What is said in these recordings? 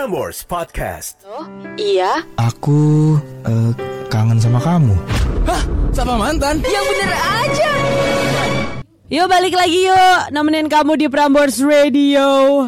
Prambors Podcast. Iya, Aku eh, kangen sama kamu. Sama mantan? yang bener aja. Yuk balik lagi yuk Nemenin kamu di Prambors Radio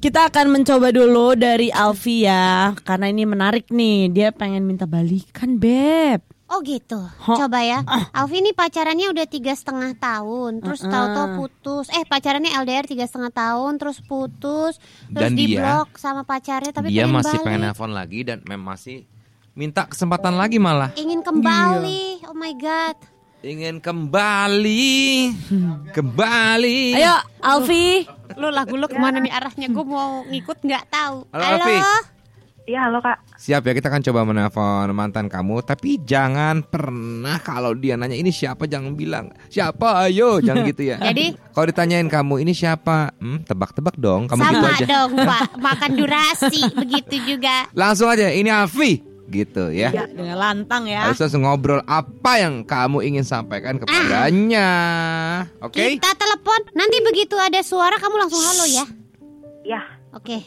Kita akan mencoba dulu dari Alfi ya Karena ini menarik nih Dia pengen minta balikan Beb Oh gitu. Hah? Coba ya. Ah. Alfi ini pacarannya udah tiga setengah tahun, terus tahu-tahu putus. Eh pacarannya LDR tiga setengah tahun, terus putus, terus Dan di dia- blok sama pacarnya, tapi Dia pengen masih balik. pengen nelfon lagi dan mem masih minta kesempatan lagi malah. Ingin kembali. Oh my god. Ingin kembali, kembali. Ayo Alfi Lu lagu lu ke mana nih arahnya? Gue mau ngikut nggak tahu. Halo, Alfi. Iya, halo Kak. Siap ya kita akan coba menelpon mantan kamu. Tapi jangan pernah kalau dia nanya ini siapa? Jangan bilang Siapa? Ayo. Jangan gitu ya. Jadi? Kalau ditanyain kamu ini siapa? Hmm, Tebak-tebak dong. Kamu gitu Sama aja. dong Pak, makan durasi begitu juga. Langsung aja ini Alfi. Gitu ya. Dengan lantang ya. Harus langsung ngobrol apa yang kamu ingin sampaikan kepadanya. Oke? Kita telepon. Nanti begitu ada suara kamu langsung halo ya. Ya, Oke.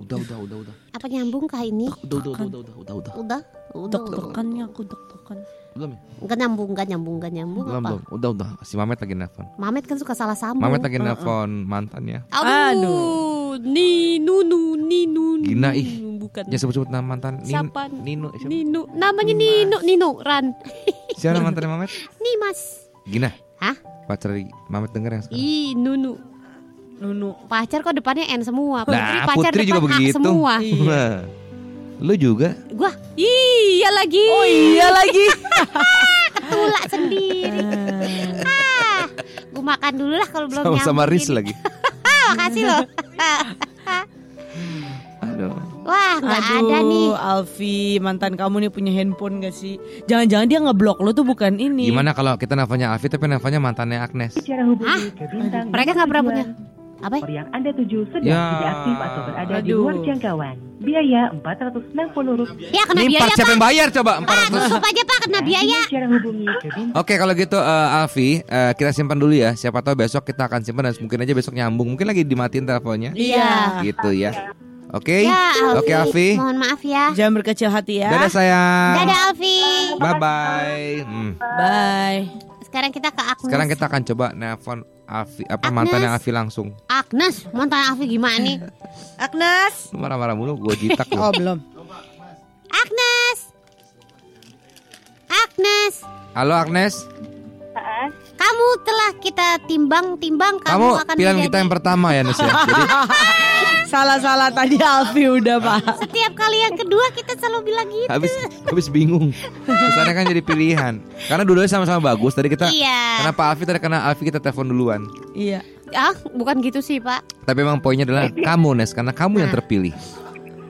Udah udah udah udah Apa nyambung kah ini? Udah udah udah udah udah udah udah Udah? Udah. udah. Dok-dokannya aku dok-dokan Belum ya? Enggak nyambung, enggak nyambung, enggak nyambung Belum apa? belum Udah udah Si Mamet lagi nelfon Mamet kan suka salah sambung. Mamet lagi nelfon mantannya Aduh, ni nunu ninu. Gina ih Bukan. Ya sebut-sebut nama mantan Nin- Siapa? Nino siapa? Ninu. Namanya Nino, Nino Ran. Siapa nama mantannya Mamet? Nih Mas. Gina Hah? Pacar Mamet denger yang sekarang Ih, Nunu. Nunu Pacar kok depannya N semua. Putri Nah pacar Putri depan juga A begitu semua. Wah. Lu juga Gua, iya lagi. Oh iya lagi Ketulak sendiri. ah, gua makan dulu lah kalau belum Sama-sama nyambung Riz ini. lagi Ah, makasih loh. Aduh Wah, nggak ada nih. Alfi Mantan kamu nih punya handphone gak sih Jangan-jangan dia ngeblok lo tuh bukan ini Gimana kalau kita nelfonnya Alfi tapi nelfonnya mantannya Agnes ke bintang Mereka nggak pernah punya. Apa? Nomor yang Anda tuju sedang Ya. tidak aktif atau berada di Aduh. luar jangkauan. Biaya Rp460. Ya kena Ini biaya siapa pak. yang bayar coba Pak, 400 tutup aja pak kena biaya. Cara hubungi ke bintang Oke kalau gitu eh, Alfi eh, kita simpan dulu ya Siapa tahu besok kita akan simpan dan mungkin aja besok nyambung Mungkin lagi dimatiin teleponnya Iya. Gitu ya Oke Ya, Oke Alfi Mohon maaf ya. Jangan berkecil hati ya Dadah sayang Dadah Alfi. Bye bye hmm. Bye Sekarang kita ke Agnes. Sekarang kita akan coba nelpon Alfi Apa Agnes. mantannya Alfi langsung Agnes, mantan Alfi gimana nih? Agnes marah-marah mulu gue jitak lu Oh belum Agnes. Agnes, Halo Agnes kamu telah kita timbang-timbang kamu, Kamu akan pilihan menjadi kita yang pertama ya Nes ya Jadi Salah-salah tadi Alfi udah pak setiap kali yang kedua kita selalu bilang gitu. habis habis bingung Kesannya kan jadi pilihan Karena dua-duanya sama-sama bagus Tadi kita Iya. Kenapa Alfi tadi karena Alfi kita telepon duluan Iya Ah, bukan gitu sih, Pak. Tapi emang poinnya adalah kamu Nes Karena kamu yang Nah. terpilih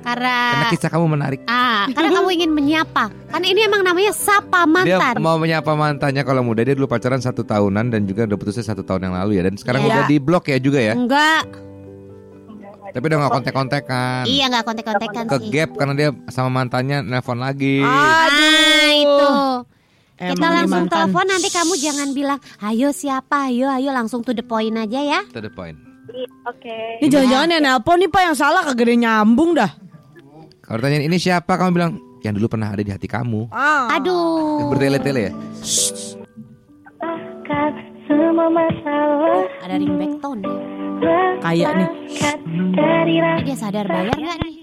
Karena Karena kisah kamu menarik Ah, karena kamu ingin menyapa. Kan ini emang namanya sapa Dia mantan. mau menyapa mantannya kalau muda Dia dulu pacaran satu tahunan Dan juga udah putusnya satu tahun yang lalu ya Dan sekarang Iya. udah di blok ya juga ya Enggak. Tapi udah gak kontek-kontekan Iya, enggak kontek-kontekan Ke sih. gap karena dia sama mantannya nelpon lagi Ah, itu. Kita Emang nih langsung mantan. telepon nanti kamu jangan bilang, "Ayo siapa? Ayo, ayo langsung to the point aja ya." To the point Ini jangan-jangan yang nelpon nih pak yang salah kagak nyambung dah Kalau tanyain ini siapa Kamu bilang Yang dulu pernah ada di hati kamu ah. Aduh. Bertele-tele ya semua masalah Ada ringback tone. Kayak nih dari Ini dia sadar bayar nggak nih?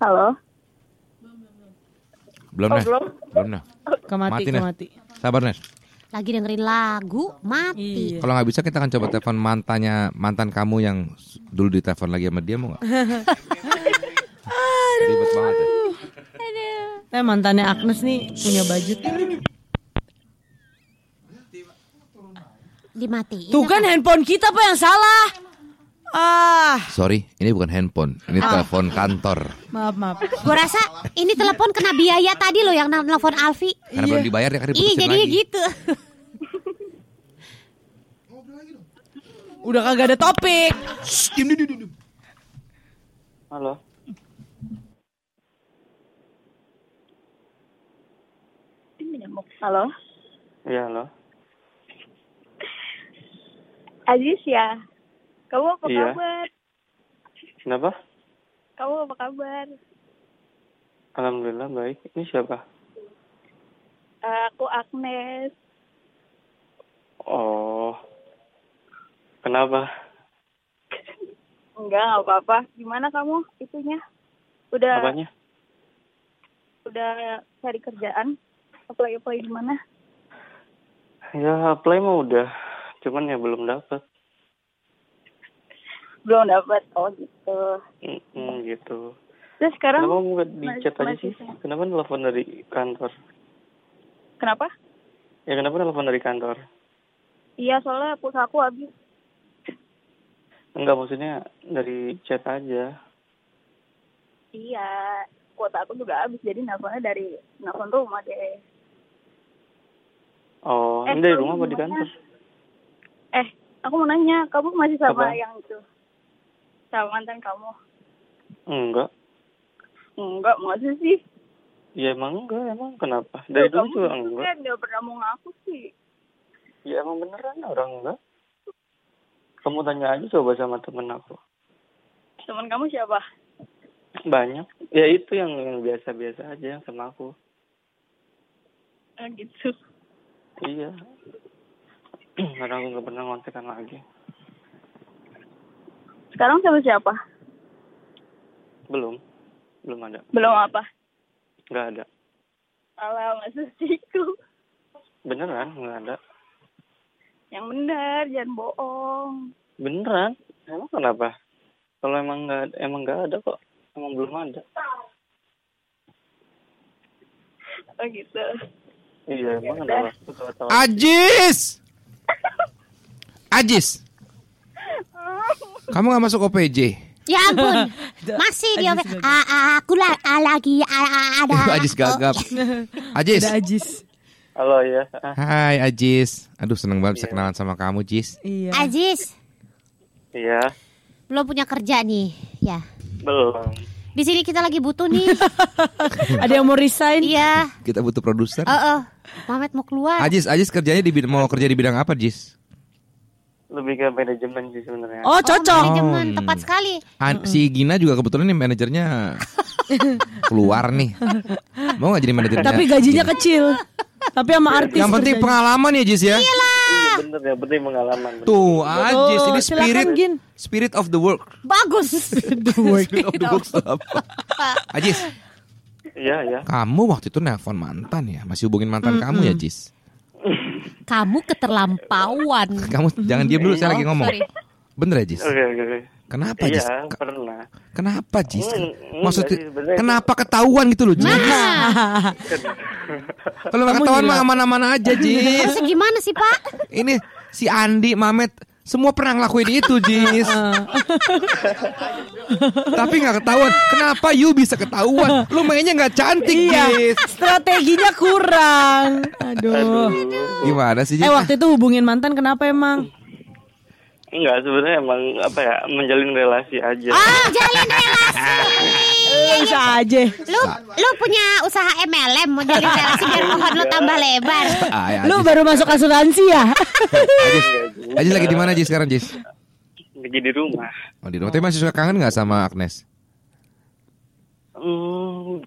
Halo. Belum Nes Belum Nes Kemati Mati, Nes. kemati Sabar Nes Lagi dengerin lagu, mati. Iya Kalau nggak bisa kita akan coba telepon mantannya mantan kamu yang dulu ditelepon lagi sama dia mau nggak? Ribet banget ya. Tapi mantannya Agnes nih punya budget Dimatiin. Tuh kan handphone kita pak yang salah Ah Sorry, ini bukan handphone, ini telepon kantor. Maaf maaf Gue rasa ini telepon kena biaya tadi loh yang nel- nelfon Alfi. Karena belum dibayar ya kan Ih, diputusin jadinya lagi. gitu. Udah kagak ada topik Halo. Halo. Iya, halo. Aziz ya. Kamu apa Iya. kabar? Kenapa? Kamu apa kabar? Alhamdulillah baik. Ini siapa? Aku Agnes. Oh. Kenapa? Enggak, nggak apa-apa. Gimana kamu itunya? Udah Apanya? udah cari kerjaan? Apply apply di mana? Ya apply mah udah. Cuman ya belum dapat. Belum dapat. Oh gitu. Mm, gitu. Terus sekarang Kenapa nggak di chat aja sih? Kenapa telepon dari kantor? Kenapa? Ya kenapa telepon dari kantor? Iya, soalnya pulsa aku habis. Enggak maksudnya dari chat aja. Iya, kuota aku juga habis. Jadi nelfonnya dari nelfon rumah deh. Oh, Eh, ini dari rumah apa di kantor? Eh, aku mau nanya, kamu masih sama Apa? yang itu? Sama mantan kamu? Enggak. Enggak, masa sih? Ya emang enggak, emang kenapa? Dari Loh, dulu juga gitu enggak. kan nggak pernah mau ngaku sih. Ya emang beneran orang enggak. Kamu tanya aja coba sama temen aku. Teman kamu siapa? Banyak. Ya itu yang yang biasa-biasa aja sama aku. Ah, gitu. Iya. Karena aku nggak pernah ngontekan lagi. Sekarang sama siapa? Belum. Belum ada. Belum apa? Nggak ada. Alah, masa sih itu? Beneran nggak ada. Yang benar, jangan bohong. Beneran? Emang kenapa? Kalau emang nggak emang nggak ada kok. Emang belum ada. Oh gitu. Iya, emang udah. ada. Ajis. Ajis. Kamu nggak masuk OPJ? Ya ampun, masih dia. Ah, ah, aku lah lagi ada. Itu Ajis gagap. Ajis. Ada Ajis. Halo ya. Hai Ajis. Aduh seneng banget bisa kenalan sama kamu Jis. Iya. Ajis, Iya. belum punya kerja nih, ya. Belum. Di sini kita lagi butuh nih. Ada yang mau resign? Iya. Kita butuh produser. Oh, oh. Mamet mau keluar. Ajis, Ajis kerjanya di mau kerja di bidang apa Jis? Lebih ke manajemen sih sebenarnya. Oh, cocok. Manajemen Hmm. tepat sekali. An- si Gina juga kebetulan nih manajernya keluar nih. Mau nggak jadi manajernya? Tapi gajinya kecil. Tapi sama artis. Yang penting kerjanya. pengalaman ya Jis ya. Iya bener ya, penting pengalaman. bener. Tuh Ajis Tuh, ini silakan, spirit Gin. spirit of the work. Bagus. Spirit of the work apa? Ajis, Iya ya. kamu waktu itu nelpon mantan ya? Masih hubungin mantan kamu ya Jis? Kamu keterlampauan. Kamu jangan diam dulu, saya lagi Oh, ngomong. sorry. Bener ya Jis? Oke oke oke. Kenapa Jis? Iya Ke- pernah. Kenapa Jis? Hmm, Maksudnya sih, sebenarnya itu- kenapa ketahuan gitu loh Jis? Nah, Kalau nggak ketahuan mah aman-aman aja Jis. terus gimana sih Pak? Ini si Andi, Mamet, semua pernah ngelakuin itu Jis. Tapi nggak ketahuan. Kenapa you bisa ketahuan? Lu mainnya nggak cantik Iya. Jis. Strateginya kurang. Aduh. Gimana sih Jis? Eh waktu itu hubungin mantan kenapa emang? Enggak sebenarnya emang apa ya menjalin relasi aja. Ah, jalin relasi. Eh, bisa aja. Lu lu punya usaha MLM mau jalin relasi biar pohon lu tambah lebar. Ah, ya, Lu baru masuk asuransi ya? Ajis, Ajis lagi di mana Jis sekarang Jis? Lagi di rumah. Oh di rumah. Tapi masih suka kangen nggak sama Agnes? Hmm,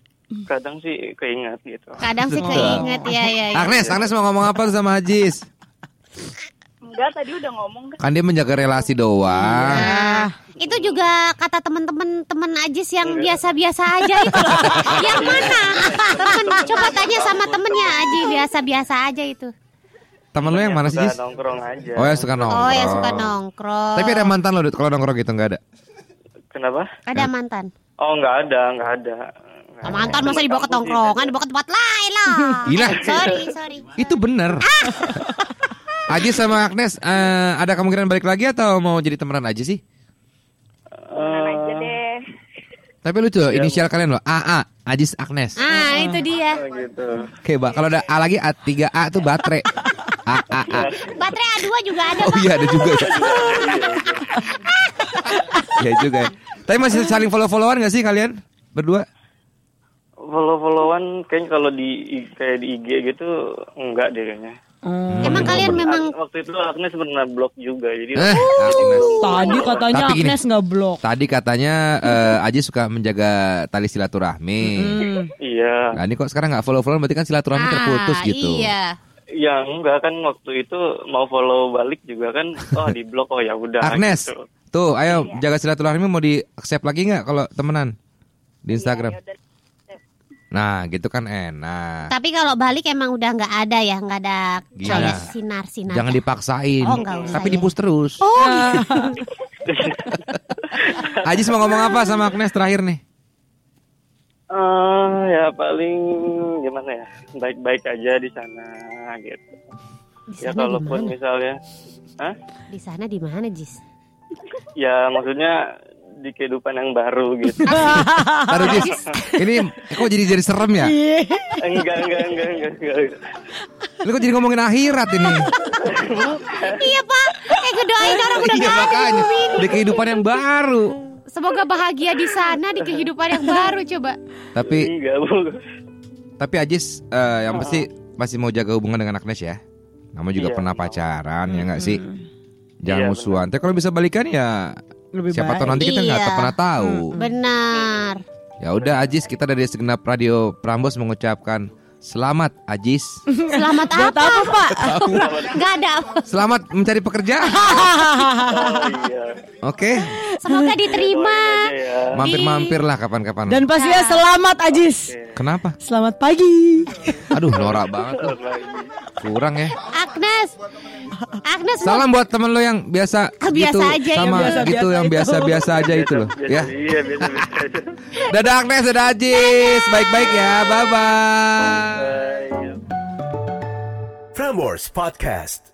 kadang sih keinget gitu. Kadang sih keinget ya ya. ya. Agnes, Agnes mau ngomong apa sama Ajis? Enggak, tadi udah ngomong kan. Kan dia menjaga relasi doang. Nah, itu juga kata teman-teman teman Ajis yang biasa-biasa aja itu. yang mana? Temen, coba tanya sama temennya Aji biasa-biasa aja itu. Temen lu yang mana sih Suka nongkrong aja. Oh yang suka nongkrong. Oh ya suka nongkrong. Tapi ada mantan lo Dut, kalau nongkrong gitu nggak ada? Kenapa? Ada mantan. Oh nggak ada, nggak ada. Ada. Mantan masa dibawa ke sih, tongkrongan, dibawa ke tempat lain lah. Gila. Sorry, sorry. Itu bener. Ajis sama Agnes eh, ada kemungkinan balik lagi atau mau jadi temenan aja sih? Temenan aja deh. Tapi lucu inisial kalian loh AA Ajis Agnes. Ah, itu dia. Oh, gitu. Oke, Mbak. Kalau ada A lagi A3A tuh baterai. A A A. Baterai A2 juga ada, Oh iya ada juga ya. Iya juga. ya. Tapi masih saling follow-followan gak sih kalian berdua? Follow-followan kayaknya kalau di kayak di IG gitu enggak deh kayaknya. Oh. Emang kalian memang waktu itu Agnes pernah blok juga jadi Eh, Agnes. Tadi katanya Tapi gini. Agnes nggak blok. Tadi katanya eh, Aji suka menjaga tali silaturahmi. Hmm. iya Nah ini kok sekarang nggak follow-follow berarti kan silaturahmi terputus Ah, gitu. Iya. ya enggak kan waktu itu mau follow balik juga kan oh di blok oh ya udah Agnes, gitu. tuh ayo jaga silaturahmi mau di accept lagi nggak kalau temenan di Instagram? Ya udah. Nah gitu kan enak. Tapi kalau balik emang udah nggak ada ya, nggak ada Gila. kayak sinar-sinar. Jangan dipaksain. Oh, nggak usah Tapi ya. di push terus. Oh, Ajis mau ngomong apa sama Agnes terakhir nih? Eh, ya paling gimana ya baik-baik aja di sana gitu di ya sana di kalaupun mana? misalnya Hah? Di sana di mana, Jis? ya maksudnya di kehidupan yang baru gitu Taruh Jis. Ini kok jadi jadi serem ya? enggak enggak enggak enggak, enggak. Lu kok jadi ngomongin akhirat ini? iya, Pak. Eh, ngedoain orang udah Iya nggak ada makanya. di kehidupan yang baru. Semoga bahagia di sana di kehidupan yang baru coba. Tapi enggak bu tapi Ajis eh, yang pasti masih mau jaga hubungan dengan Agnes ya. Kamu juga Iya. pernah pacaran ya nggak sih? Jangan Iya, musuhan. Tapi kalau bisa balikan ya Lebih siapa tahu nanti kita nggak Iya. pernah tahu. Benar. Ya udah Ajis kita dari segenap radio Prambos mengucapkan selamat Ajis. Selamat apa? apa Pak? Gak ada. Selamat mencari pekerjaan. oh iya Oke, Semoga diterima. Aja ya mampir-mampir lah kapan-kapan. Dan pastinya selamat Ajis. Kenapa? Selamat pagi. Aduh, norak banget tuh. Kurang ya. Agnes. Agnes Salam buat temen lo yang biasa Ah, biasa gitu aja, yang sama gitu yang biasa-biasa aja itu loh Biasa- ya. iya biasa biasa aja Dadah Agnes, dadah Ajis. Baik-baik ya. Bye bye. Bye. Prambors Podcast.